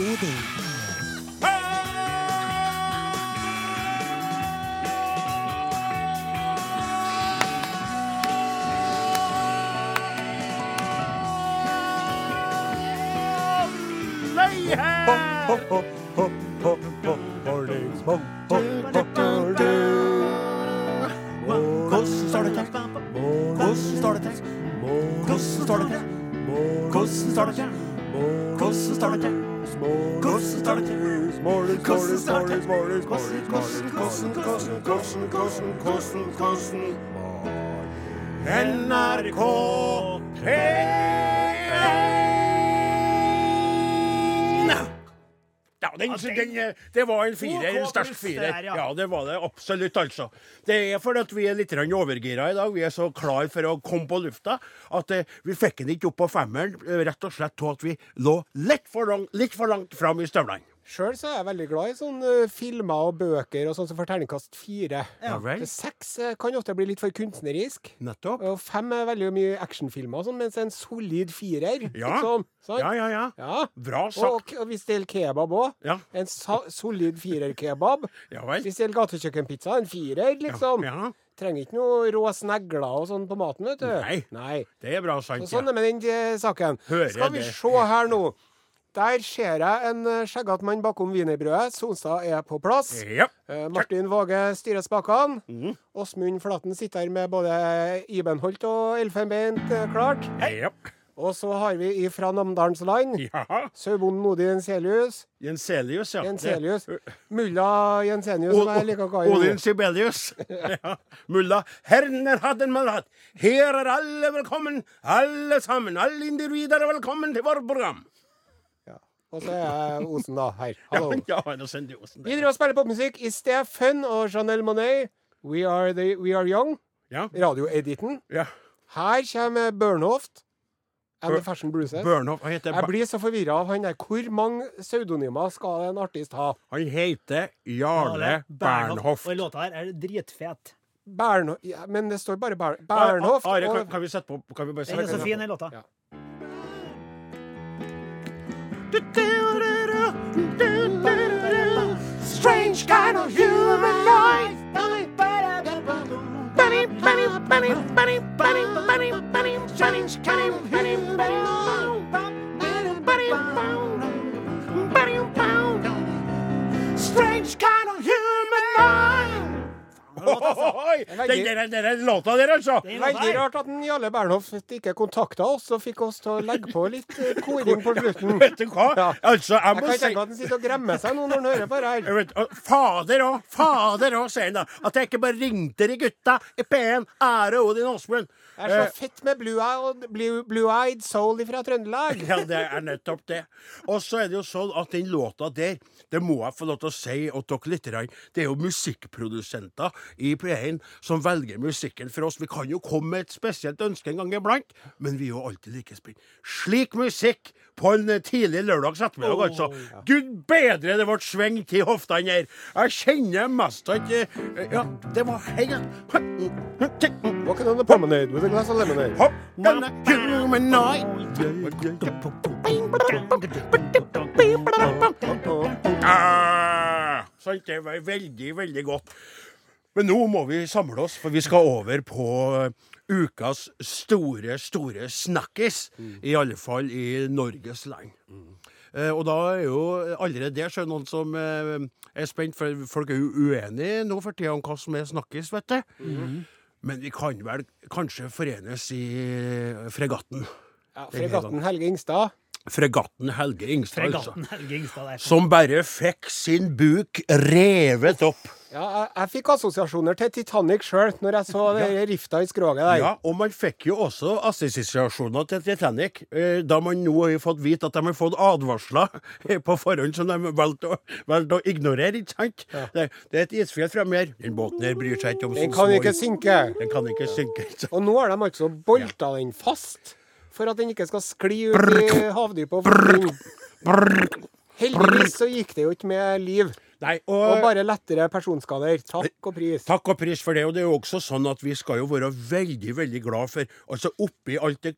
Odin. Hvordan, hvordan, hvordan, hvordan, hvordan NRK P1 Ja, den, den, det var en firer. En sterk firer. ja. Det var det absolutt, altså. Det er fordi at vi er litt overgira i dag. Vi er så klar for å komme på lufta at eh, vi fikk den ikke opp på femmeren, eh, rett og slett av at vi lå litt for, langt, litt for langt fram i støvlene. Sjøl er jeg veldig glad i sånne eh, filmer og bøker og sånn som får terningkast fire. Ja vel. Seks eh, kan ofte bli litt for kunstnerisk. Nettopp. Og fem er veldig mye actionfilmer, og sånn, mens en solid firer Ja. liksom, sånn. Ja, ja, ja. Ja. Bra Og, sagt. og hvis det gjelder kebab òg. Ja. En solid firer-kebab. Ja vel. Hvis det gjelder gatekjøkkenpizza, en firer, liksom. Ja, Trenger ikke noe rå snegler og sånn på maten, vet du. Nei. Nei. det er bra sant. Så sånn er det med den eh, saken. Hører Skal vi det. se her nå. Der ser jeg en eh, skjeggete mann bakom wienerbrødet. Sonstad er på plass. Ja. Eh, Martin Våge styrer spakene. Mhm. Åsmund Flaten sitter her med både Ibenholt og Elfenbeint eh, klart. Ja. Og så har vi ifra Namdalens land ja. sauebonden Odin Jenselius. Jenselius, ja. Jenselius. Mulla Jensenius, som jeg liker å kalle Odin. Sibelius. ja. Mulla Herner hadden malat. Her er alle velkommen, alle sammen. Alle individer er velkommen til vårt program. Og så er jeg Osen, da. Her. Hallo. ja, ja, sender jeg osen Vi driver og spiller popmusikk i Stefan Fun og Janelle Monet. We are, the, we are young. Ja. Radioediten. ja. Her kommer Burnhoft. And Bur- the Fashion Bruises. Bernhoft, han heter, Jeg blir så forvirra av han der. Hvor mange pseudonymer skal en artist ha? han heter Jarle Bernhoft. Og låta her er dritfet. Bernhoft Ja, men det står bare Bernhoft. Are, kan, kan vi sette på kan vi bare Den er så fin, den låta. Ja. Strange kind of human life. Strange kind of human life. Den låta der, altså. Veldig rart at den Jarle Bernhoft ikke kontakta oss og fikk oss til å legge på litt eh, koring på slutten. Vet du hva? Ja. Altså, jeg Jeg kan tenke at han sitter og gremmer seg nå når han hører på det her. Vet, og fader òg, fader òg, sier han da. At jeg ikke bare ringte de gutta i P1. Ære Odin Åsmund. Jeg er Eh, så fett med blue-eyed blue, blue soul fra Trøndelag. Ja, det er nettopp det. Og så er det jo sånn at den låta der, det må jeg få lov til å si og dere litt, det er jo musikkprodusenter i P1 som velger musikken for oss. Vi kan jo komme med et spesielt ønske en gang iblant, men vi er jo alltid like spent. Slik musikk på en eh, tidlig lørdags ettermiddag, altså. Gud bedre det ble sving til hoftene her. Jeg kjenner mest at eh, Ja, det var helt promenade with a glass of lemonade. Hopp, denne humanoid. Ah, sant, det var veldig, veldig godt. Men nå må vi samle oss, for vi skal over på eh, ukas store, store snakkis. I alle fall i Norges land. Eh, og da er jo allerede der så er det noen som eh, er spent, for folk er jo uenige nå for tida om hva som er snakkis, vet du. Men vi kan vel kanskje forenes i eh, fregatten. Ja, fregatten Helge Ingstad. Fregatten Helge Ingstad, altså. Fregatten Helge Ingstad der. Som bare fikk sin buk revet opp. Ja, jeg, jeg fikk assosiasjoner til Titanic sjøl når jeg så ja. rifta i skroget der. Ja, og man fikk jo også assosiasjoner til Titanic, eh, da man nå har fått vite at de har fått advarsler på forhånd som de valgte å, valgte å ignorere, ikke sant? Det, det er et isfjell fremme her. Den båten her bryr seg ikke om Den kan små ikke synke. Den kan ikke synke. ikke sant? Og nå har de altså bolta den fast for at den ikke skal skli ut i havdypet. og forsvinne. Heldigvis så gikk det jo ikke med liv, Nei, og og, bare lettere personskader. Takk og pris. Takk og pris for det. Og det er jo også sånn at vi skal jo være veldig, veldig glad for Altså oppi alt det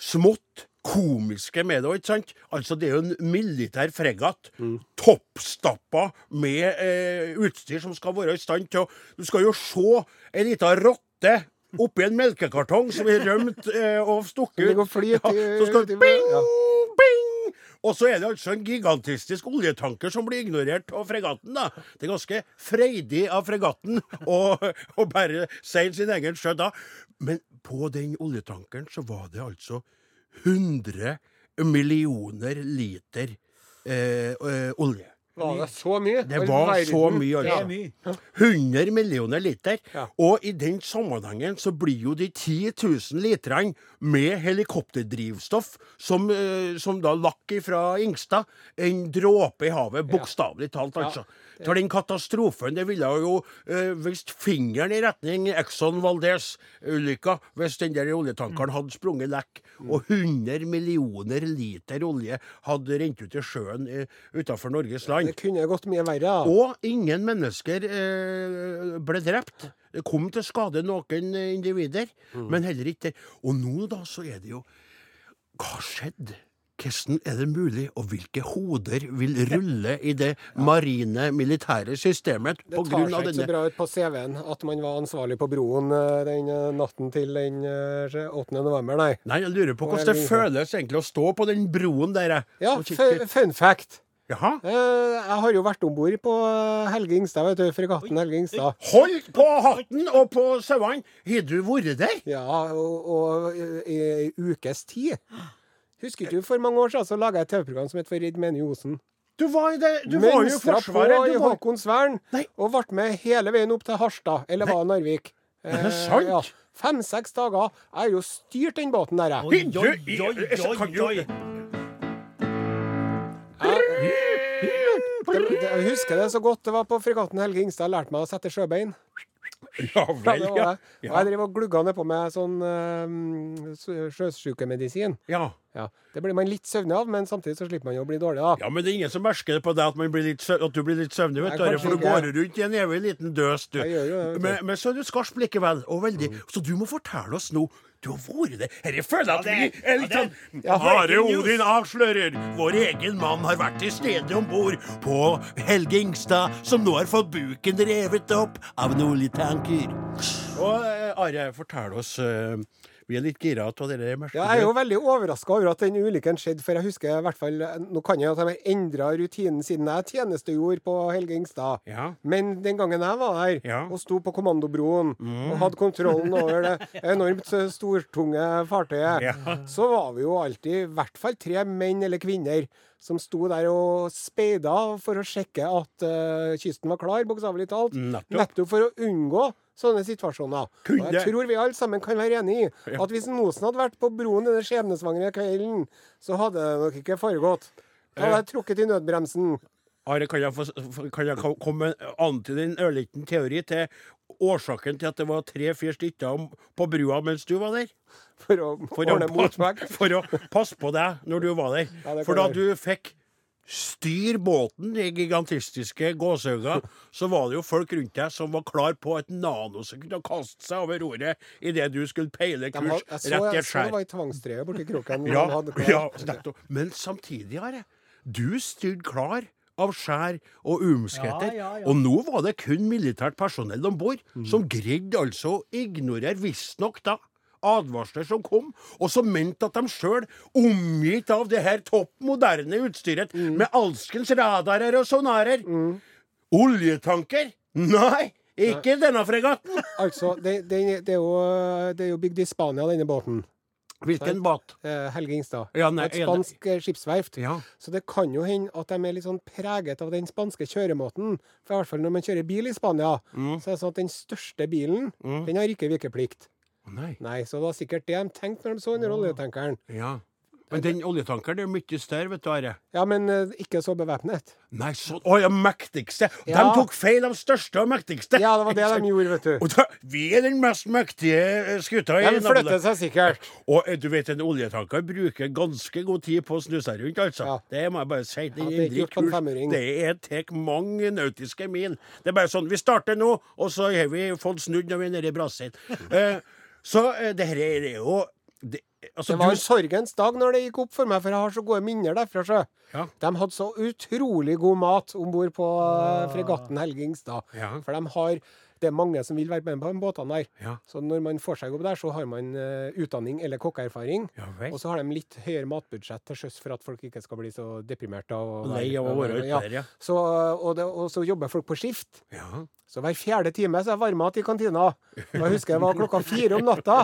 smått komiske med det ikke sant? Altså, det er jo en militær fregatt. Toppstappa med eh, utstyr som skal være i stand til å Du skal jo se ei lita rotte oppi en melkekartong som er rømt eh, og stukket ut. i- så skal det bing, ja. bing! Og så er det altså en gigantistisk oljetanker som blir ignorert av fregatten. da. Det er ganske freidig av fregatten å, å bare seile sin egen sjø da. Men på den oljetankeren så var det altså 100 millioner liter eh, eh, olje. Var det så mye? Det var verden. så mye, altså. er 100 millioner liter. Ja. Og i den sammenhengen så blir jo de 10 000 literne med helikopterdrivstoff, som, eh, som da lakk fra Ingstad, en dråpe i havet, bokstavelig talt, altså. For den katastrofen, det ville jo eh, vist fingeren i retning Exxon Valdez-ulykka hvis den der oljetankeren hadde sprunget lekk, og 100 millioner liter olje hadde rent ut i sjøen eh, utafor Norges land. Det kunne gått mye verre. da. Og ingen mennesker eh, ble drept. Det kom til skade noen individer, individer, men heller ikke Og nå da så er det jo Hva skjedde? Hvordan er det mulig, og hvilke hoder vil rulle i det marine militære systemet Det på tar grunn av seg ikke så bra ut på CV-en at man var ansvarlig på broen eh, den eh, natten til den eh, 8. november, nei. Nei, jeg lurer på hvordan det føles egentlig å stå på den broen der. Ja, fun fact. Jaha? Eh, Jeg har jo vært om bord på eh, Helge Ingstad, vet du. Fregatten Helge Ingstad. Hold på hatten og på sauene! Har du vært der? Ja, og, og eh, i ei ukes tid. Husker du for mange år siden så laga jeg et TV-program som het For Redd Mene Osen? Du var, i det, du var jo i Mønstra på Forsvaret. i Du var, Håkonsvern og ble med hele veien opp til Harstad, eller var det Narvik? Er det Eh, sant? Ja. Fem-seks dager. Jeg har jo styrt den båten der, jeg. Oi, oi, oi, jeg- oi, jeg- oi, oi. Jeg husker det så godt. Det var på fregatten Helge Ingstad lærte meg å sette sjøbein. Ja vel, ja. var ja. Og jeg driver og glugga nedpå med sånn uh, sjøsjukemedisin. ja. Ja. Det blir man litt søvnig av, men samtidig så slipper man jo å bli dårlig, da. Ja, men det er ingen som merker det på deg at, at du blir litt søvnig, vet du. For du går rundt i en evig liten døs, du. Jeg gjør jo det. Men, men så er du skarp likevel, og veldig. Så du må fortelle oss nå. Du har vært det. Dette føler jeg at vi er litt sånn det- Ja, Are. Odin avslører. Vår egen mann har vært til stede om bord på Helge Ingstad, som nå har fått buken revet opp av en oljetanker. Og eh, Are, fortell oss eh, Vi er litt gira av det der Ja, jeg er jo veldig overraska over at den ulykken skjedde, for jeg husker i hvert fall Nå kan jeg at de har endra rutinen siden jeg tjenestegjorde på Helge Ingstad. Ja. Men den gangen jeg var her Ja. Mm. og sto på kommandobroen og hadde kontrollen over det enormt stortunge fartøyet, Ja. så var vi jo alltid i hvert fall tre menn eller kvinner som sto der og speida for å sjekke at uh, kysten var klar, bokstavelig talt. Nettopp. Nettopp for å unngå sånne situasjoner. Kunne- Og jeg tror vi alle sammen kan være enig i at hvis Nosen hadde vært på broen denne skjebnesvangre kvelden, så hadde det nok ikke foregått. Da hadde jeg trukket i nødbremsen. Are, kan jeg, få, kan jeg komme an antyde en ørliten teori til årsaken til at det var tre-fire stykker på brua mens du var der? For å For å, for å passe på deg når du var der. Ja, For da du fikk styr båten i gigantistiske gåsehauger, så var det jo folk rundt deg som var klar på et nanosekund å kaste seg over roret idet du skulle peile kurs hadde, jeg så, rett i jeg så det var i tvangstreet borti kroken. Ja, hadde ja, nettopp. Men samtidig, Are, du styrte klar av skjær og umskheter. Ja, ja, ja. Og nå var det kun militært personell om bord, som greide altså å ignorere, visstnok da, advarsler som kom, og som mente at de sjøl, omgitt av det her topp moderne utstyret, med alskens radarer og sonarer Oljetanker? Nei, ikke denne fregatten! Altså, det, det, det, er jo, det er jo bygd i Spania, denne båten. Hvilken båt? Eh, Helge Ingstad. Ja, nei, Et spansk eh, skipsverft. Ja. Så det kan jo hende at de er litt sånn preget av den spanske kjøremåten. For i hvert fall når man kjører bil i Spania, Mm. så er det sånn at den største bilen, den har ikke vikeplikt. Nei. Nei, så det var sikkert det de tenkte når de så under oljetankeren. Ja. Men den oljetankeren er mye større, vet du, Are. Ja, men uh, ikke så bevæpnet. Nei, sånn Å ja, mektigste! Ja. De tok feil av største og mektigste! Ja, det var det de gjorde, vet du. Og da, vi er den mest mektige eh, skuta i De flytter seg sikkert. Og eh, du vet, en oljetanker bruker ganske god tid på å snu seg rundt, altså. Ja. Det må jeg bare si. Den Ja, det er det tar mange nautiske mil. Det er bare sånn Vi starter nå, og så har vi fått snudd når vi er nede i Brasil. Eh, så uh, det her er jo det, altså, Det var en sorgens dag når det gikk opp for meg, for jeg har så gode minner derfra. Ja. De hadde så utrolig god mat om bord på eh, fregatten Helge Ingstad. Ja. For de har det er mange som vil være med på de båtene der. Ja. Så når man får seg jobb der, så har man uh, utdanning eller kokkeerfaring. Ja. Og så har de litt høyere matbudsjett til sjøs for at folk ikke skal bli så deprimerte. Og, Lei og, være ja. ja. Så, og, det, og så jobber folk på skift. ja. Så hver fjerde time så er varmmat i kantina. Og jeg husker det var klokka fire om natta.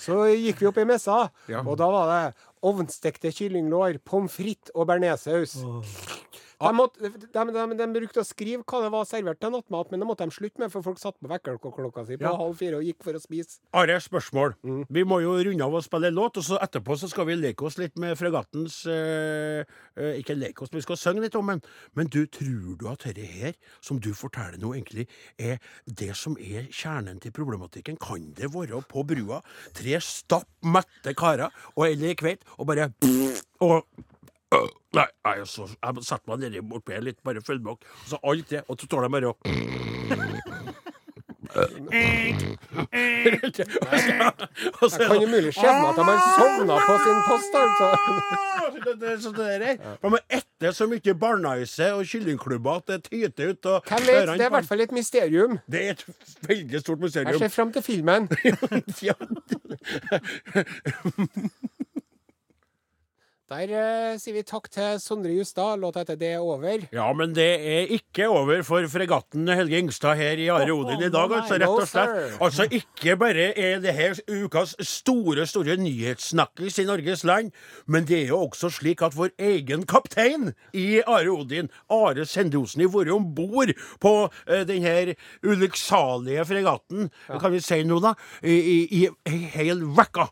Så gikk vi opp i messa, og da var det ovnstekte kyllinglår, pommes frites og bearnéssaus. De, måtte- de, de, de brukte å skrive hva det var servert til nattmat, men det måtte de slutte med, for folk satt på vekkerklokka si på Ja. halv fire og gikk for å spise. Are, spørsmål. Mm. Vi må jo runde av og spille låt, og så etterpå så skal vi leke oss litt med fregattens eh, eh, Ikke leke oss, men vi skal synge litt om den. Men du, tror du at dette her, som du forteller nå, egentlig er det som er kjernen til problematikken? Kan det være på brua tre stapp mette karer og eller kveit, og bare og Nei, jeg, er så, jeg setter meg nedi bortpå her litt, bare følg med så alt det, og så står de bare og Det kan jo mulig skjønne at de har sovna på sin post. altså. det, det, så det der. For man etter så mye barneise og kyllingklubber at det tyter ut. Og Hvem vet? Det er i hvert fall et mysterium. Det er et veldig stort mysterium. Jeg ser frem til filmen. Ja. Der eh, sier vi takk til Sondre Justad. Låta heter 'Det er over'. ja, men det er ikke over for fregatten Helge Ingstad her i Are Odin i dag, altså, rett og slett. Altså, ikke bare er det her ukas store, store nyhetssnakkis i Norges land, men det er jo også slik at vår egen kaptein i Are Odin, Are Sendosen, har vært om bord på eh, den her ulykksalige fregatten, kan vi si nå, da, i, i, hel uke.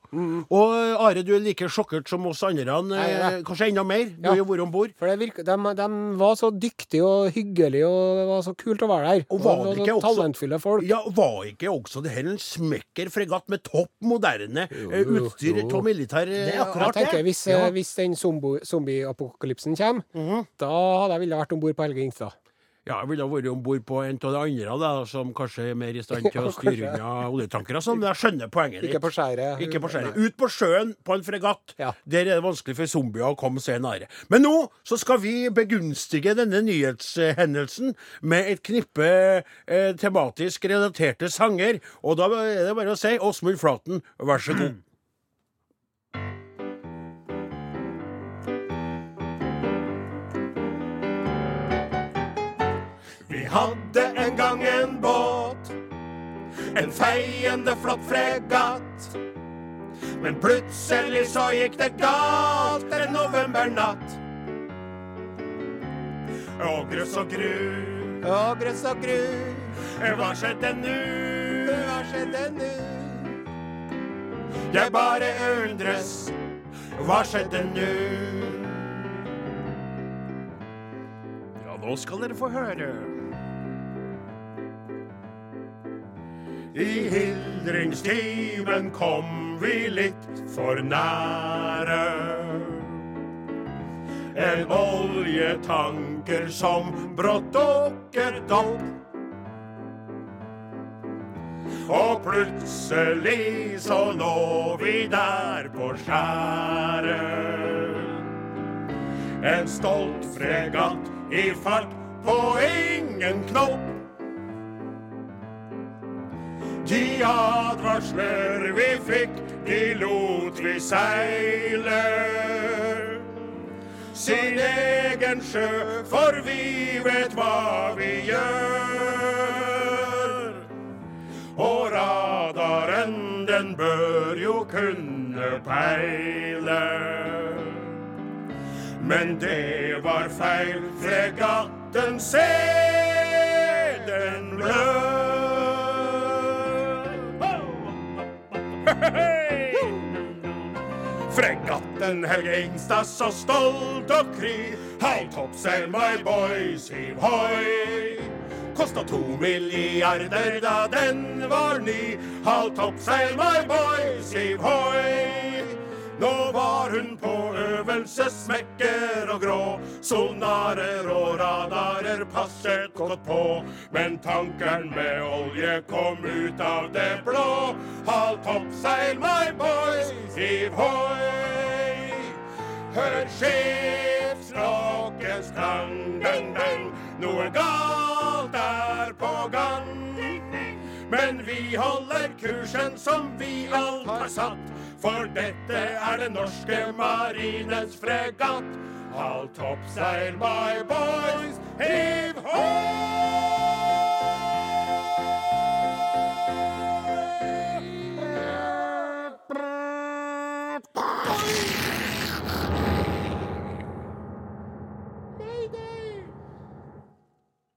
Og eh, Are, du er like sjokkert som oss andre, er eh, kanskje enda mer. Du Ja. jo vært om bord. For det virker, de, de var så dyktige og hyggelige, og det var så kult å være der. Og var det ikke også- talentfulle folk. Ja, Var ikke også det her en smekker fregatt med topp moderne eh, utstyr av militær eh, Det er akkurat det. Hvis, Ja. eh, hvis den zombieapokalypsen kommer, Mhm. da hadde jeg villet vært om bord på Helge Ingstad. Ja, jeg ville vært om bord på en av de andre da, som kanskje er mer i stand til å styre unna oljetankere. Sånn, men jeg skjønner poenget ditt. Ikke på skjæret. Ikke på skjæret. Ut på sjøen på en fregatt. Ja. Der er det vanskelig for zombier å komme seg nære. Men nå så skal vi begunstige denne nyhetshendelsen med et knippe eh, tematisk relaterte sanger. Og da er det bare å si Åsmund Flaten, vær så god. hadde en gang en båt, en feiende flott fregatt. Men plutselig så gikk det galt en novembernatt. Og grøss og gru, Å, grøss og gru, hva skjedde nu? hva skjedde nå? Jeg bare undres, hva skjedde nu? Ja, nå skal dere få høre. I hildringstimen kom vi litt for nære. En oljetanker som brått dukket opp. Og plutselig så lå vi der på skjæret. En stolt fregatt i fart på ingen knopp. De advarsler vi fikk, de lot vi seile. Sin egen sjø, for vi vet hva vi gjør. Og radaren, den bør jo kunne peile. Men det var feil, fregatten se, den blør. Fregatten Helge Ingstad så stolt og kry. Hei, toppseil, my boys, hiv hoi. Kosta to milliarder da den var ny. Halv toppseil, my boys, hiv hoi. Nå var hun på øvelse, smekker og grå. Sonarer og radarer passet godt på. Men tankeren med olje kom ut av det blå. Halv toppseil, my boys, hiv hoi. Hør skipsrockens klang, deng, deng. Noe galt er på gang. Men vi holder kursen som vi alt har satt. For dette er den norske marinens fregatt. Halv toppseil, my boys, hev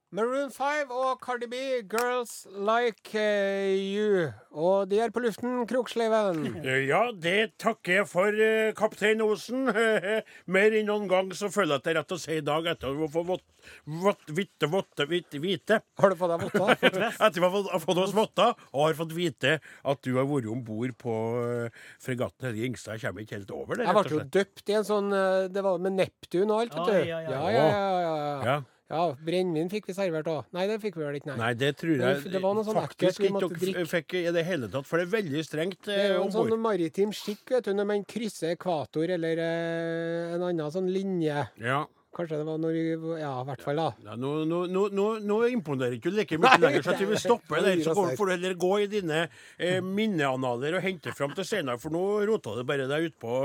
Maroon 5 og Cardi B, 'Girls Like eh, You'. Og de er på luften, Kroksleiven. Ja, det takker jeg for, eh, kaptein Osen. Mer enn noen gang så føler jeg at det er rett å si i dag etter å få vått, vått, vitte, votte, hvite, hvite. Har du fått deg votter? Etter å ha fått, oss votter og har fått vite at du har vært om bord på eh, fregatten Helge Ingstad. Jeg kommer ikke helt over det, Jeg ble jo døpt i en sånn eh, Det var med Neptun og alt, vet du. Ja, ja, ja. ja, ja. Ja. Ja Brennevin fikk vi servert òg. Nei, det fikk vi vel ikke, nei. Nei, det tror jeg Det- det var noe sånn ekkelt faktisk vi ikke fikk i det hele tatt, for det er veldig strengt Det er eh, jo en sånn maritim skikk vet du, når man krysser ekvator eller eh, en annen sånn linje. Ja. Kanskje det var når vi Ja, i hvert fall, da. Ja, nå, nå, nå, nå, imponerer ikke du like mye lenger, så vi stopper der. Så går- får du heller gå i dine eh, minneanaler og hente fram til senere, for nå rota det bare deg utpå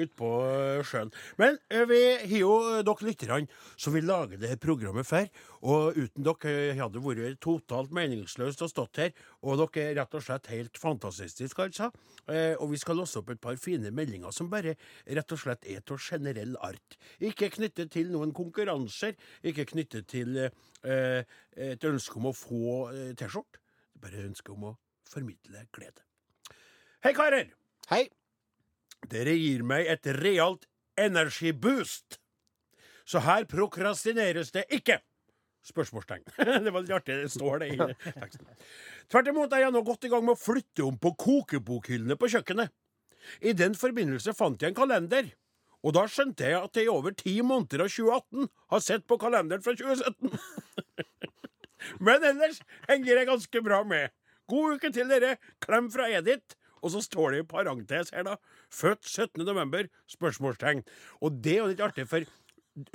ut på sjøen. Men eh, vi har jo eh, dere lytterne som vil lage det her programmet for, og uten dere hadde det vært totalt meningsløst å stått her, og dere er rett og slett helt fantastiske, altså. Eh, og vi skal låse opp et par fine meldinger som bare rett og slett er av generell art. Ikke knyttet til noen konkurranser, ikke knyttet til eh, et ønske om å få eh, T-skjorte. Bare et ønske om å formidle glede. Hei, karer! Hei. Dere gir meg et realt energiboost. Så her prokrastineres det ikke. Spørsmålstegn. det var litt artig. Det står det i teksten. Tvert imot er jeg nå godt i gang med å flytte om på kokebokhyllene på kjøkkenet. I den forbindelse fant jeg en kalender. Og da skjønte jeg at jeg i over ti måneder av 2018 har sett på kalenderen fra 2017. Men ellers henger jeg ganske bra med. God uke til dere. Klem fra Edith. Og så står det i parentes her, da. Født 17. november? Spørsmålstegn. Og det er jo litt artig, for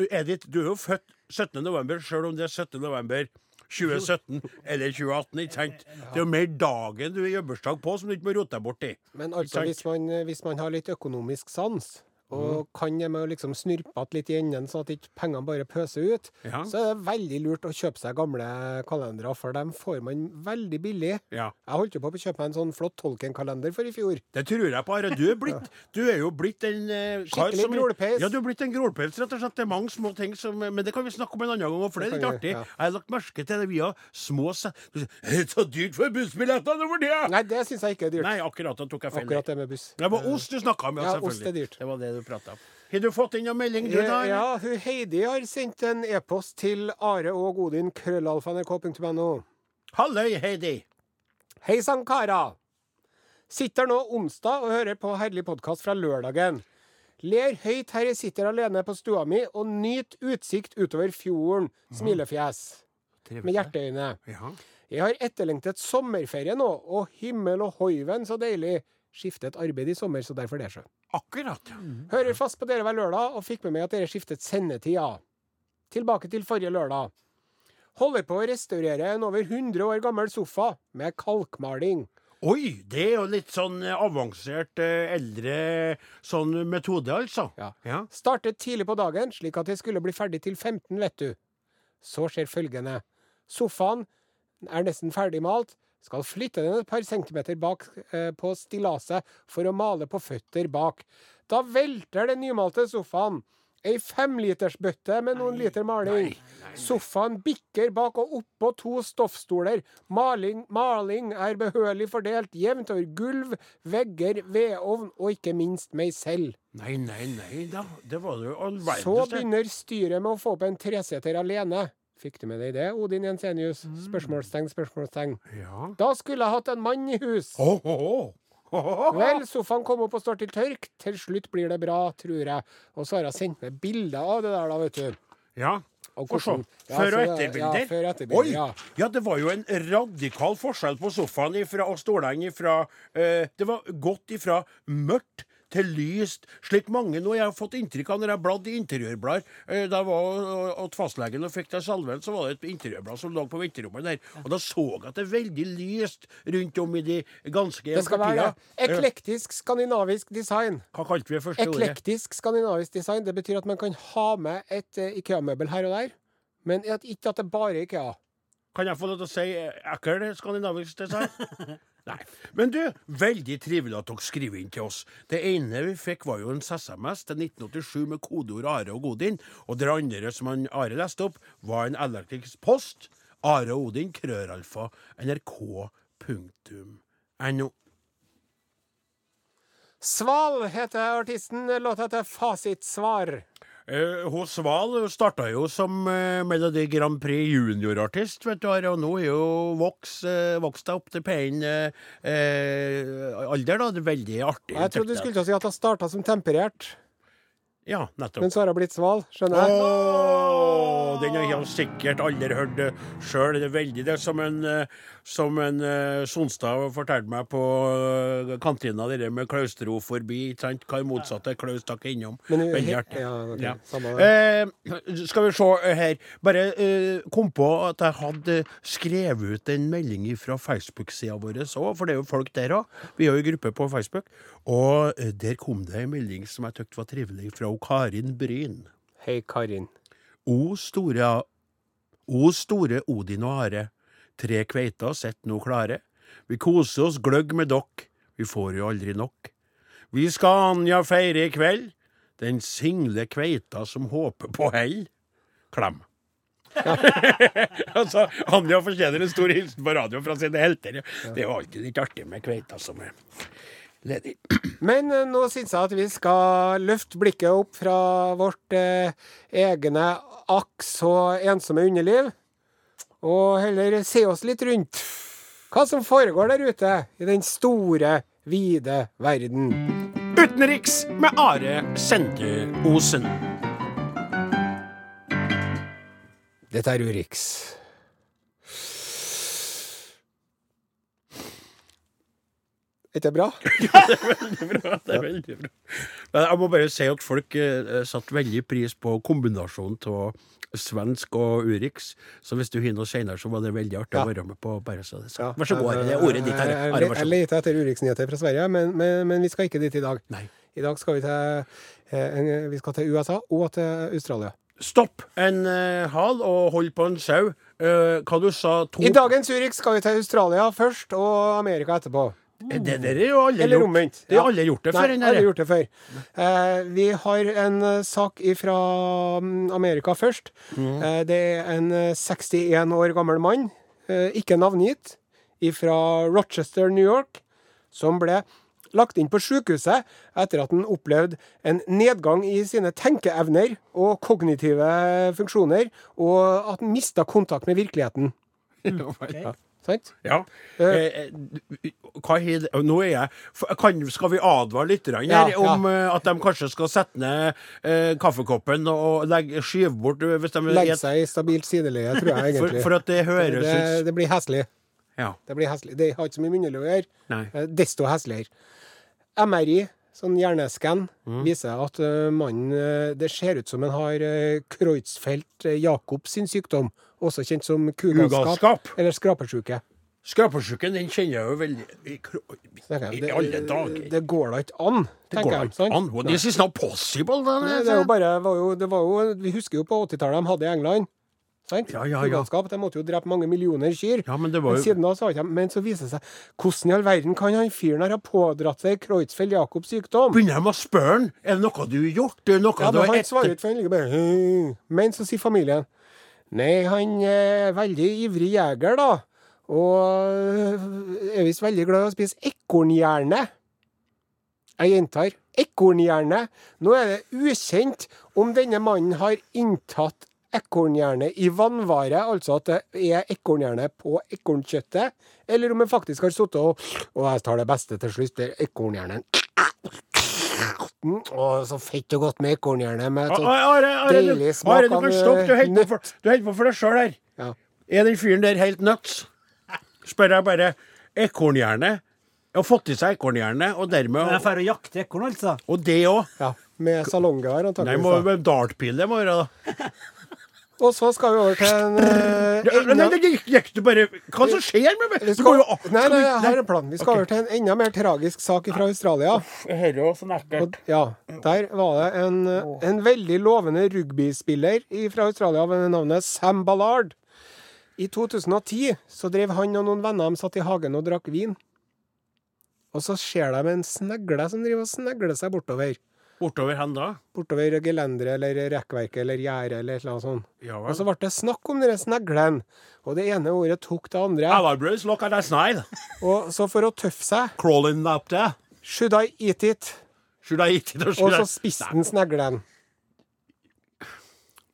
Edith, du er jo født 17. november, sjøl om det er 17. november 2017 eller 2018, ikke sant? Det er jo mer dagen du har bursdag på, som du ikke må rote deg bort i. Men altså, hvis man, hvis man har litt økonomisk sans. Og kan det med å liksom snurpe igjen litt i enden, sånn at ikke pengene bare pøser ut, Ja. så er det veldig lurt å kjøpe seg gamle kalendere, for dem får man veldig billig. Ja. Jeg holdt jo på å kjøpe meg en sånn flott Tolkien-kalender for i fjor. Det tror jeg på, Are. Du er, blitt, du er jo blitt en eh, kar Skikkelig som- grålpeis. Ja, du er blitt en grålpeis, rett og slett. Det er mange små ting som Men det kan vi snakke om en annen gang, for det er litt artig. ja. Jeg har lagt merke til det via små se- så dyrt for bussbilletter nå for tida? Nei, det syns jeg ikke er dyrt. Nei, akkurat. Da tok jeg feil. Akkurat det med buss. Det var ost du snakka om, ja, Ja, selvfølgelig. ost er dyrt. Det var det du prata om. Har du fått inn en melding, du, da? Eh, Ja, hun Heidi har sendt en e-post til Are og Odin, krøllalfa.nrk.no. Halløy, Heidi. Hei sann, karer. Sitter nå onsdag og hører på herlig podkast fra lørdagen. Ler høyt her jeg sitter alene på stua mi og nyter utsikt utover fjorden. Smilefjes. Med hjerteøyne. Ja. Jeg har etterlengtet sommerferie nå, og himmel og hoiven så deilig. Skiftet arbeid i sommer, så derfor det, sjø. Akkurat. ja. Hører fast på dere hver lørdag, og fikk med meg at dere skiftet sendetid, ja. Tilbake til forrige lørdag. Holder på å restaurere en over 100 år gammel sofa med kalkmaling. Oi, det er jo litt sånn eh, avansert eh, eldre sånn metode, altså. Ja. ja. Startet tidlig på dagen, slik at jeg skulle bli ferdig til 15, vet du. Så skjer følgende. Sofaen er nesten ferdigmalt. Skal flytte den et par centimeter bak eh, på stillaset for å male på føtter bak. Da velter den nymalte sofaen. Ei femlitersbøtte med noen liter maling. Sofaen bikker bak og oppå to stoffstoler. Maling, maling er behørig fordelt jevnt over gulv, vegger, vedovn og ikke minst meg selv. Nei, nei, nei da. Det var jo all verdens Så begynner styret med å få opp en treseter alene. Fikk du med deg det, Odin Jensenius? Mm. Spørsmålstegn, spørsmålstegn. Ja. Da skulle jeg hatt en mann i hus. Oh, oh, ho. Vel, sofaen kom opp og står til tørk. Til slutt blir det bra, tror jeg. Og så har jeg sendt med bilder av det der, da, vet du. Ja. Og hvordan- Ja, Før og etterbilder? Ja, før etterbilder, Oi! ja. Ja, det var jo en radikal forskjell på sofaen ifra, og stolene ifra eh, Det var gått ifra mørkt til lyst, slik mange nå jeg har fått inntrykk av når jeg bladde i interiørblader. Eh, Da jeg var hos fastlegen og fikk den salven, så var det et interiørblad som lå på venterommet der. Og da så jeg at det er veldig lyst rundt om i de ganske Det skal være eklektisk skandinavisk design. Hva kalte vi det første ordet? Eklektisk skandinavisk design, det betyr at man kan ha med et eh, Ikea-møbel her og der, men at, ikke at det bare er Ikea. Kan jeg få lov til å si eh, ekkel skandinavisk design? Nei. Men du, veldig trivelig at dere skriver inn til oss. Det ene vi fikk, var jo en SMS til 1987 med kodeord Are og Godin. Og det andre som han Are leste opp, var en elektrisk post. Are og Odin, krøralfa, nrk.no. Sval heter artisten. Låta heter Fasitsvar. Eh, hos Sval starta jo som eh, Melodi Grand Prix juniorartist, vet du, og nå er jo voks, eh, vokst opp til pen eh, alder, da. Det er veldig artig. Jeg trodde du skulle si at hun starta som temperert, Ja, nettopp. men så har hun blitt sval. Skjønner jeg? Åh, den har jeg sikkert aldri hørt sjøl. Det er veldig det som en, eh, som en eh, Sonstad fortalte meg på eh, kantina, det der med klaustroforbi. ikke sant? Hva er motsatte? Klaus takk innom. Men Veldig artig. Ja, okay. Ja. samme. Eh, skal vi se her. Bare eh, kom på at jeg hadde skrevet ut en melding fra Facebook-sida vår òg, for det er jo folk der òg. Vi er jo gruppe på Facebook. Og eh, der kom det en melding som jeg syntes var trivelig, fra Karin Bryn. Hei, Karin. O store, o store Odin og Are, tre kveiter sett nå klare. Vi koser oss gløgg med dokk, vi får jo aldri nok. Vi skal Anja feire i kveld, den single kveita som håper på hell. Klem. altså, Anja fortjener en stor hilsen på radio fra sine helter. Det er jo alltid litt artig med kveita som er ledig. Men eh, nå syns jeg at vi skal løfte blikket opp fra vårt eh, egne akk så ensomme underliv, og heller se oss litt rundt. Hva som foregår der ute i den store, vide verden. Utenriks med Are Sende Osen. Dette er Urix. Er det bra? bra, det er veldig bra. Men jeg må bare si at folk eh, satte veldig pris på kombinasjonen av svensk og Urix. Så hvis du har noe senere, så var det veldig artig å være med på. bare så det Så. Ja. Vær så god, Det er ordet ditt. her. Jeg, jeg, jeg leter etter Urix-nyheter fra Sverige, men, men, men vi skal ikke dit i dag. Nei. I dag skal vi til, eh, vi skal til USA og til Australia. Stopp en eh, hal og hold på en sau. Eh, hva du sa to I dagens Urix skal vi til Australia først, og Amerika etterpå. Det, der er jo alle Eller gjort. omvendt. Det har alle gjort det før. Nei, aldri gjort det før. Eh, vi har en eh, sak fra mm, Amerika først. Mm. Eh, det er en eh, 61 år gammel mann, eh, ikke navngitt, fra Rochester, New York, som ble lagt inn på sykehuset etter at han opplevde en nedgang i sine tenkeevner og kognitive funksjoner, og at han mista kontakt med virkeligheten. Ja. Sant? Ja. Eh, eh, det? Nå er jeg kan, Skal vi advare litt her Ja, om ja. at de kanskje skal sette ned eh, kaffekoppen og legge, skyve bort eh, hvis de Legge seg i stabilt sideleie, tror jeg egentlig. for at det høres det, ut det blir heslig. ja. Det blir heslig. Det har ikke så mye munnhell å gjøre. Eh, Desto hesligere. MRI, sånn hjerneskann, Mm. viser at eh, mannen eh, Det ser ut som han har uh, Kreutzfeldt-Jacobs sin sykdom, også kjent som kugalskap eller skrapesjuke. Skrapesjuken, den kjenner jeg jo veldig I, i, i alle dager. Det går da ikke an, Det tenker jeg. ikke an. Well, This is not possible. Det er jo bare, var jo, det var jo, Vi husker jo på 80-tallet de hadde i England. Sant? Ja, ja, ja. De måtte jo drepe mange millioner kyr. Ja, men det var Men siden da så har de Men så viser det seg Hvordan i all verden kan han fyren her ha pådratt seg Kreutzfeldt-Jakobs sykdom? Begynner de å spørre han, er det noe du har gjort? Er det noe Ja, du har svarer ikke, for han ligger bare. Men så sier familien Nei, han er veldig ivrig jeger, da. Og er visst veldig glad i å spise ekornhjerne. Jeg gjentar ekornhjerne. Nå er det ukjent om denne mannen har inntatt ekornhjerne i vannvare, altså at det er ekornhjerne på ekornkjøttet, eller om en faktisk har sittet og Og jeg tar det beste til slutt, det er ekornhjernen. Mm, Å, så fett og godt med ekornhjerne. Med sånn Are, Are, du- deilig smak av, kan stoppe. Du holder på for, du på for deg sjøl her. Ja. Er den fyren der helt nuts? Spør jeg bare. Ekornhjerne? har fått i seg ekornhjerne, og Men jeg dermed drar og jakter ekorn, altså. Og det òg. Ja, med salonggevær, Nei, antakeligvis. må med dartpil det må være, da. Og så skal vi over til en eh, enda- nei, gikk, gikk du bare Hva som skjer med meg? skal, nei, nei, jeg har en plan. Vi skal over til en enda mer tragisk sak fra Australia. Hører jo sånn ekkelt. Ja, Der var det en, en veldig lovende rugbyspiller fra Australia ved navnet Sam Ballard. I 2010 så drev han og noen venner de satt i hagen og drakk vin. Og så ser de en snegle som driver og snegler seg bortover. Bortover hen da? Bortover gelenderet eller rekkverket eller gjerdet eller et eller annet sånt. Ja Og så ble det snakk om denne sneglen, og det ene ordet tok det andre. Bruce, look at that. Og så for å tøffe seg Crawling up there. Should I eat it? Should I eat it or Og så spiste han sneglen.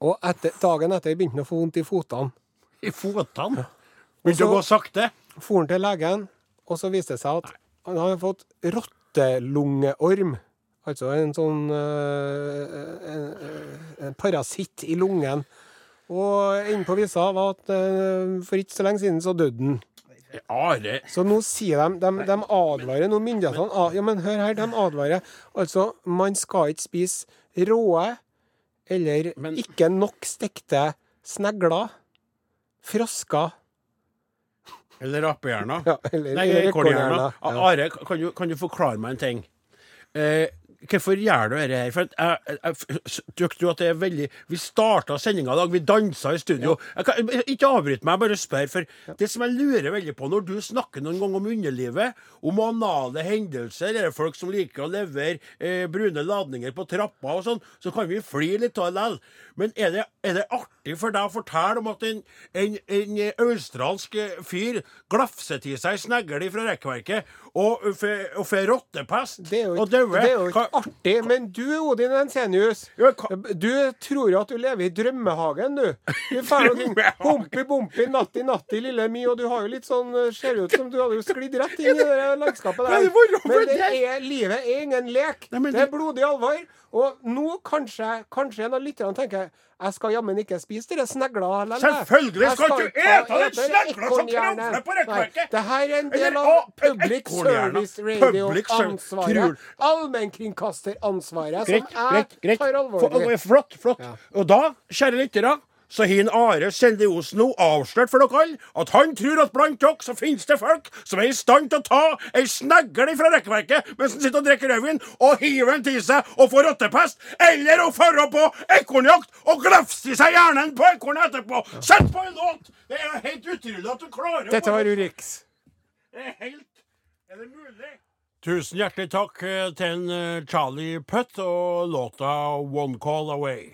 Og etter, dagen etter begynte han å få vondt i fotene. I fotene? Begynte å gå sakte? for han til legen, og så viste det seg at han hadde fått rottelungeorm. Altså en sånn øh, en, en parasitt i lungen. Og enden på visa var at øh, for ikke så lenge siden så døde han. Are Så nå sier de, de, de advarer nå myndighetene Ja, men hør her, de advarer. Altså, man skal ikke spise råe eller Men- ikke nok stekte snegler, frosker Eller apehjerner? ja, eller, Nei, ekornhjerner, Ja. Are, kan du, kan du forklare meg en ting? Eh, hvorfor gjør du dette her? For jeg, jeg, jeg, du at det er veldig Vi starta sendinga i dag, vi dansa i studio. Kan, ikke avbryt meg, bare spør. For det som jeg lurer veldig på, når du snakker noen gang om underlivet, om anale hendelser, er det folk som liker å levere eh, brune ladninger på trappa og sånn, så kan vi flire litt av det. Men er det, er det artig for deg å fortelle om at en, en, en australsk fyr glafser til seg snegler fra rekkverket og får og rottepest og dauer? Artig. Men du, Odin Ensenius, du tror jo at du lever i drømmehagen, du. Du Drømmehagen. Hompi-bompi, natti-natti, lille mi, og du har jo litt sånn Ser ut som du hadde jo sklidd rett inn i det landskapet er der. Men det er, livet er ingen lek. Det er blodig alvor. Og nå kanskje, kanskje en av lytterne tenker jeg skal jammen ikke spise dere snegla heller. Selvfølgelig skal, skal du ete den snegla som kravler på rekkverket. Det her er en del av public service radio-ansvaret. Allmennkringkasteransvaret, som jeg tar alvorlig. Flott, flott. Og da, kjære lyttere, så har Are Sende Osen nå avslørt for dere alle at han tror at blant dere så finnes det folk som er i stand til å ta ei snegle fra rekkverket mens han sitter og drikker rødvin, og hiver den til seg og får rottepest, eller å dra på ekornjakt og glefse i seg hjernen på ekornet etterpå. Sett på en låt! Det er helt utrolig at du klarer Dette var Urix. det er helt Er det mulig? Tusen hjertelig takk eh, til en eh, Charlie Putt og låta 'One Call Away'.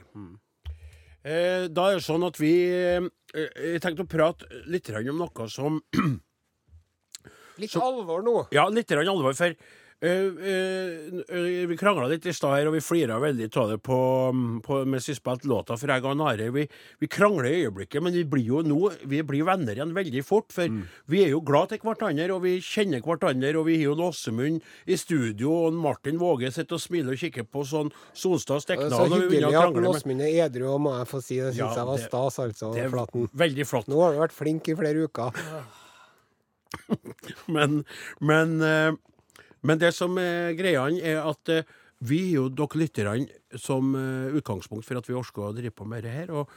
Eh, da er det sånn at vi eh, Jeg tenkte å prate litt om noe som Litt alvor nå. Ja, litt alvor, for eh, eh, eh, vi krangla litt i stad her, og vi flira veldig av det på, på, mens vi spilte låta. For jeg og Nare. vi, vi krangler i øyeblikket, men vi blir jo nå Vi blir venner igjen veldig fort. For vi er jo glad til hverandre, og vi kjenner hverandre. Og vi har jo Åsemund i studio, og Martin Våge sitter og smiler og kikker på sånn Solstad Stekna. så hyggelig at Åsmund er edru, må jeg få si. Det syns Ja, jeg var det- stas, altså. Det Flaten. veldig flott. Nå har du vært flink i flere uker. Men, men, eh, men det som er greia, er at eh, vi er jo dere lytterne som eh, utgangspunkt for at vi orker å drive på med det her. og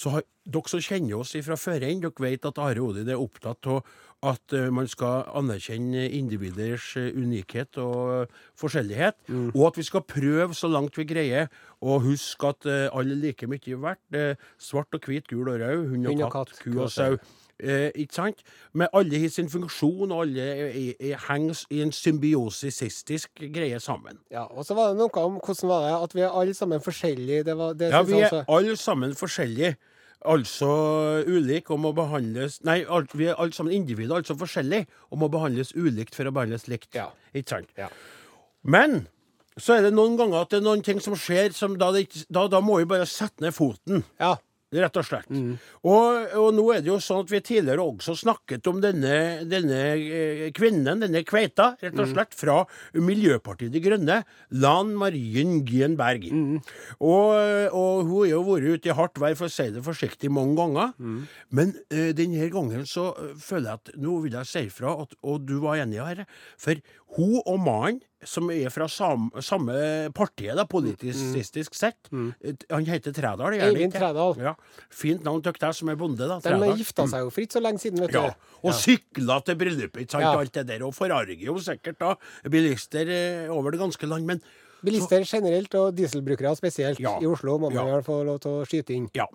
så har, Dere som kjenner oss fra før enn, dere vet at Are Odin er opptatt av at eh, man skal anerkjenne individers unikhet og forskjellighet. forskjellighet. Og at vi skal prøve så langt vi greier å huske at alle er like mye verdt. Svart og hvit, gul og rød, hund og katt, ku og sau. Eh, ikke sant? Men alle har sin funksjon, og alle er- er- er- henger i en symbiosisistisk greie sammen. Ja, og så var det noe om hvordan var det at vi er alle sammen forskjellige. Det var, det Ja, vi er alle sammen forskjellige. Altså ulike og må behandles Nei, alt, vi er alle sammen individer, altså forskjellige, og må behandles ulikt for å behandles likt. Ja. Ikke sant? Ja. Men så er det noen ganger at det er noen ting som skjer som da, det da, da må vi bare sette ned foten. Ja. Rett og slett. Og, og nå er det jo sånn at vi tidligere også snakket om denne, denne eh, kvinnen, denne kveita, rett og slett, fra Miljøpartiet De Grønne, Lan Marien Gien Berg. Og, og hun har jo vært ute i hardt vær, for å si det forsiktig, mange ganger. Men uh, denne gangen så eh, føler jeg at nå vil jeg si fra, at, og du var enig herre. for hun og mannen, som er fra sam, samme partiet, da, politisk sett, Mm. han heter Trædal, Eivind? Trædal. Ja. Fint navn til deg som er bonde, da. De har gifta seg jo fritt så lenge siden, vet du. Ja, og sykla til bryllupet, ikke sant, Ja. alt det der, og forarger jo sikkert da bilister eh, over det ganske land, men Bilister generelt, og dieselbrukere spesielt. Ja. I Oslo må man Ja. få lov til å skyte inn. ja.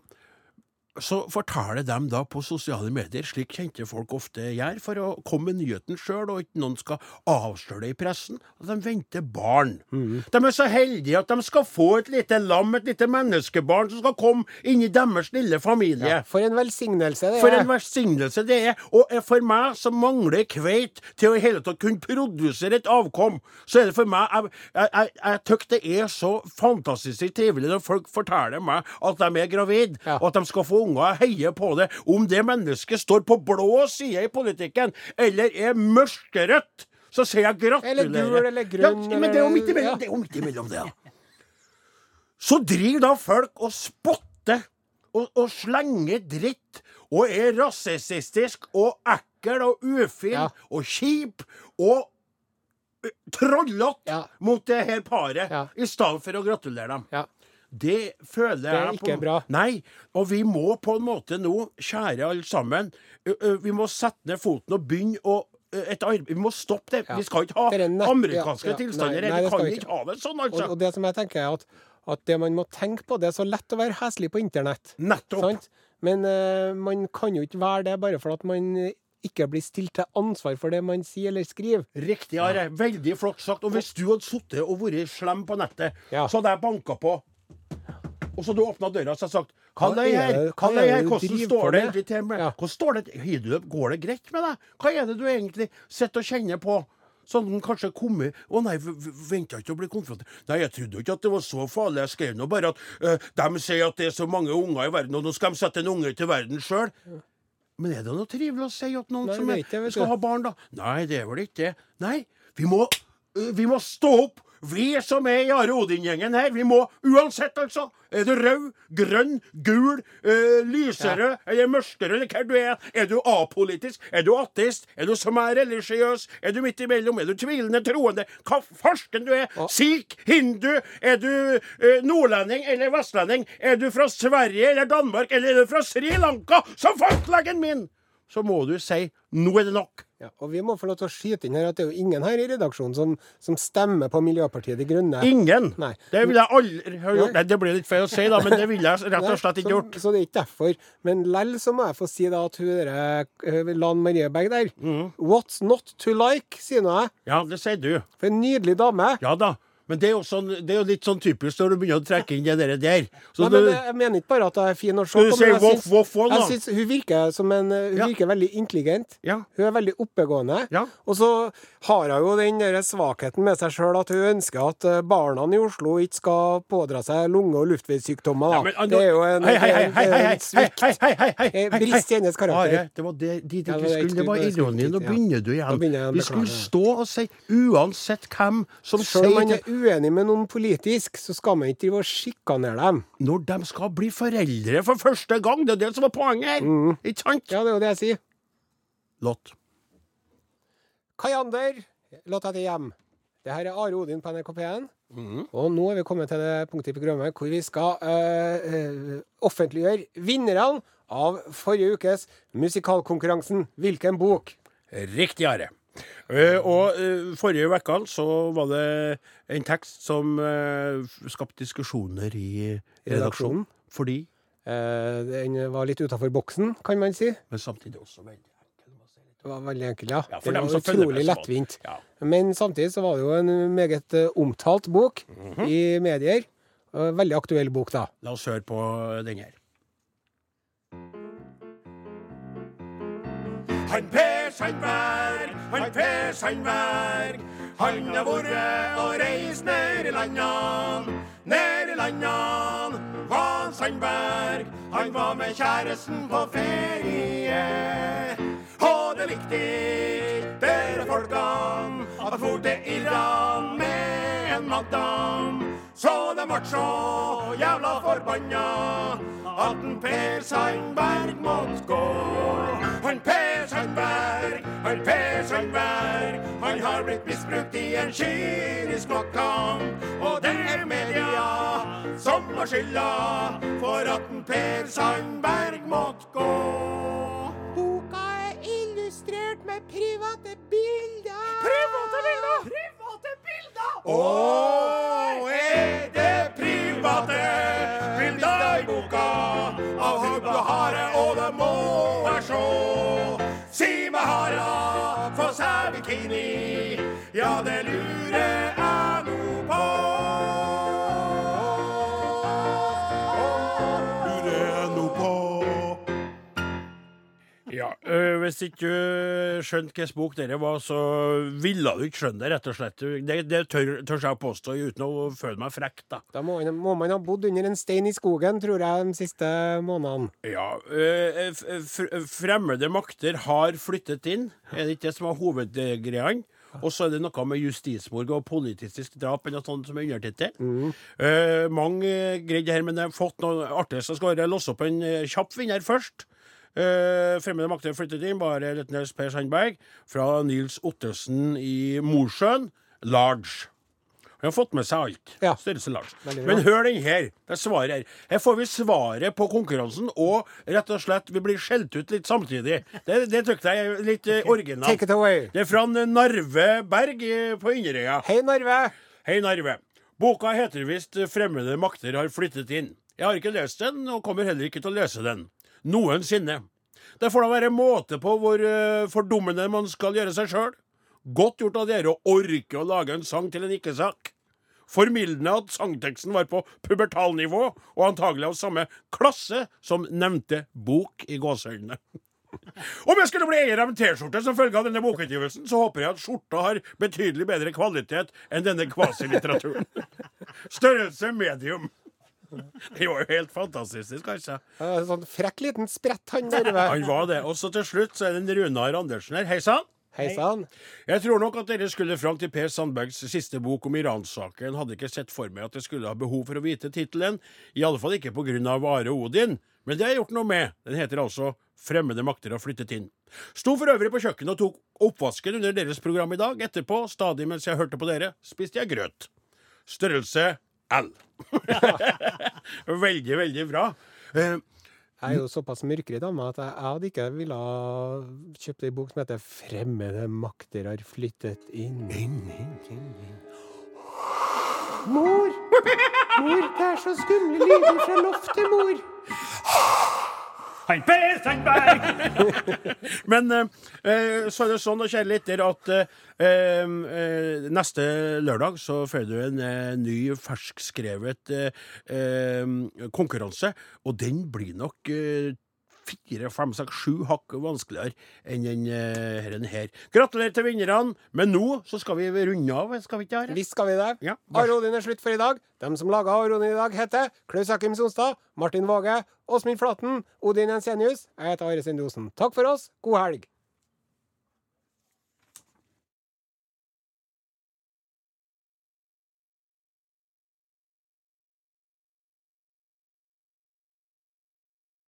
Så forteller de da på sosiale medier, slik kjente folk ofte gjør, for å komme med nyheten sjøl, og ikke noen skal avsløre det i pressen, at de venter barn. Mm. De er så heldige at de skal få et lite lam, et lite menneskebarn, som skal komme inn i deres lille familie. For en velsignelse det For er. en velsignelse det er. Og for meg som mangler kveit til å i hele tatt kunne produsere et avkom, så er det for meg Jeg, jeg, jeg, jeg tykker det er så fantastisk trivelig når folk forteller meg at de er gravid, Ja. og at de skal få unger. Heier på det. Om det mennesket står på blå side i politikken, eller er mørkerødt, så sier jeg gratulerer. Eller gul eller grønn, Ja, men det er jo midt imellom, det. Er jo midt imellom det, ja. Så driver da folk og spotter og, og slenger dritt og er rasistisk og ekkel og ufin Ja. og kjip og uh, trollete Ja. mot det her paret, Ja. i stedet for å gratulere dem. Det føler jeg Det er ikke ikke bra. Nei, og vi må på en måte nå, kjære alle sammen, vi må sette ned foten og begynne å. Vi må stoppe det. Ja. Vi skal ikke ha er amerikanske ja, ja. tilstander Nei, nei, Vi kan ikke ha det sånn, altså. og det som jeg tenker er at, at det man må tenke på, det er så lett å være heslig på internett. Nettopp. Sant? Men uh, man kan jo ikke være det bare for at man ikke blir stilt til ansvar for det man sier eller skriver. Riktig, Are. Veldig flott sagt. Og hvis du hadde sittet og vært slem på nettet, så hadde jeg banka på. Og så hadde du åpna døra og så sagt det er her? er det er her? Hvordan står det egentlig til med? Hvordan står det Går det greit med deg? Hva er det du egentlig sitter og kjenner på? Sånn den kanskje kommer Å nei, venta ikke å bli konfrontert. Nei, jeg trodde ikke at det var så farlig. Jeg skrev nå bare at uh, de sier at det er så mange unger i verden, og nå skal de sette en unge til verden sjøl. Men er det noe trivelig å si at noen Nei, som er vet skal ha barn, da? Nei, det er vel ikke det. Nei, vi må, uh, vi må stå opp. Vi som er i Are Odin-gjengen her, vi må uansett, altså. Er du rød, grønn, gul, øh, lyserød eller mørkerød, eller hva du er? Er du apolitisk? Er du ateist? Er du som er religiøs? Er du midt imellom? Er du tvilende, troende? Hva farsken du er? Sikh? Hindu? Er du øh, nordlending eller vestlending? Er du fra Sverige eller Danmark, eller er du fra Sri Lanka, som fastlegen min? Så må du si nå er det nok. Ja, og vi må få lov til å skyte inn her at det er jo ingen her i redaksjonen som, som stemmer på Miljøpartiet De Grønne. Ingen. Nei. Det ville jeg aldri ha gjort. Nei. Det blir litt feil å si, da, men det ville jeg rett og slett ikke gjort. Så det er ikke derfor. Men lell så må jeg få si da at hun derre eh, Lan Marie Berg der Mm. What's not to like, sier nå jeg. Ja, det sier du. For en nydelig dame. Ja da. Men det er, sånn, det er jo litt sånn typisk når du begynner å trekke inn det der. der. Så Nei, men jeg mener ikke bare at hun er fin å se på, men jeg syns- woff, woff, jeg syns hun virker som en eh, Hun Ja. virker veldig intelligent. Ja. Hun er veldig oppegående. Ja. Og så har hun jo den der svakheten med seg sjøl at hun ønsker at eh, barna i Oslo ikke skal pådra seg lunge- og luftveissykdommer. Ja, ah, det er jo en, hei, hei, hei, svikt. brist i hennes karakter. Det var det, de, ikke det skulle. Det var det ironien. Nå begynner du igjen. Vi skulle stå og si uansett hvem som sier er uenig med noen politisk, så skal man ikke drive og sjikanere dem. når de skal bli foreldre for første gang. Det er det som er poenget her. Ikke sant? Ja, det er jo det jeg sier. Låt. Kajander, låta til hjem. Det her er Are Odin på NRK P1. Mm. Og nå er vi kommet til det punktet i programmet hvor vi skal øh, øh, offentliggjøre vinnerne av forrige ukes musikalkonkurransen Hvilken bok? Riktig, Are. Eh, og eh, forrige uke så var det en tekst som uh, skapte diskusjoner i redaksjonen. Fordi Eh, den var litt utafor boksen, kan man si. Men samtidig også veldig. Det var veldig enkelt, ja. Ja, det var utrolig lettvint. Ja. Men samtidig så var det jo en meget eh, omtalt bok Mhm. i medier. Veldig aktuell bok, da. La oss høre på den her. Han Per Sandberg, han Per Sandberg. Han har vært og reist ned i landene, ned i landene. var Sandberg, han var med kjæresten på ferie. Og det likte viktig dere folkene at for til Iran med en madam. Så de ble så jævla forbanna at en Per Sandberg måtte gå. Han Per Sandberg, han Per Sandberg, han har blitt misbrukt i en kynisk maktkamp. Og det er media som har skylda for at en Per Sandberg måtte gå. Boka er illustrert med private bilder. Private bilder! Private bilder! Og bikini, ja, det lurer jeg Hvis ikke du skjønte hvilken bok dette var, så ville du ikke skjønne det, rett og slett. Det, det tør, tør jeg påstå uten å føle meg frekk, da. Da må, man- må man ha bodd under en stein i skogen, tror jeg, de siste månedene. Ja, f f Fremmede makter har flyttet inn. Er det ikke det som er hovedgreiene? Og så er det noe med justismord og politisk drap eller noe sånt som er undertittel. Eh, mange greide her, men jeg har fått noe artig, så skal jeg låse opp en eh, kjapp vinner først. Eh, fremmede makter flyttet inn, bare løytnant Per Sandberg, fra Nils Ottesen i Mosjøen. Large. Han har fått med seg alt. Ja. Størrelse large. Men hør den her. Det er svaret her. Her får vi svaret på konkurransen, og rett og slett vi blir skjelt ut litt samtidig. Det, det tykte jeg er litt eh, originalt. Take it away. Det er fra Narve Berg eh, på Inderøya. Hei, Narve. Hei, Narve. Boka heter visst 'Fremmede makter har flyttet inn'. Jeg har ikke lest den, og kommer heller ikke til å lese den. Noensinne. Det får da være måte på hvor uh, fordummende man skal gjøre seg sjøl. Godt gjort av dere å orke å lage en sang til en ikke-sak. Formildende at sangteksten var på pubertalnivå, og antagelig av samme klasse som nevnte bok i gåseøynene. Om jeg skulle bli eier av en T-skjorte som følge av denne bokutgivelsen, så håper jeg at skjorta har betydelig bedre kvalitet enn denne kvasilitteraturen. Størrelse medium. Det var jo helt fantastisk, kanskje. En Sånn frekk liten sprett, han Narve. Han var det. Og så til slutt så er det en Runar Andersen her. Hei sann. Hei sann. Jeg tror nok at dere skulle fram til Per Sandbergs siste bok om Iran-saken. Hadde ikke sett for meg at jeg skulle ha behov for å vite tittelen. I alle fall ikke på grunn av Are Odin. Men det har jeg gjort noe med. Den heter altså 'Fremmede makter har flyttet inn'. Sto for øvrig på kjøkkenet og tok oppvasken under deres program i dag. Etterpå, stadig mens jeg hørte på dere, spiste jeg grøt. Størrelse L. veldig, veldig bra. Eh, Jeg er jo såpass mørkere dame at jeg, jeg hadde ikke ville ha kjøpt ei bok som heter 'Fremmede makter har flyttet inn'. Mor! Mor, det er så skumle lyder fra loftet, mor! Han Per Sandberg! Men eh, eh, så er det sånn, kjære lytter, at eh, eh, neste lørdag så får du en eh, ny ferskskrevet eh, konkurranse. Og den blir nok fire, fem, seks, sju hakk vanskeligere enn denne eh, herren her. Gratulerer til vinnerne, men nå så skal vi runde av, skal vi ikke det? Visst skal vi det. Ja. Are er slutt for i dag. De som laga Are i dag, heter Klaus Jakim Sonstad, Martin Våge, Åsmund Flaten, Odin Jensenius. Jeg heter Are Sende Osen. Takk for oss. God helg.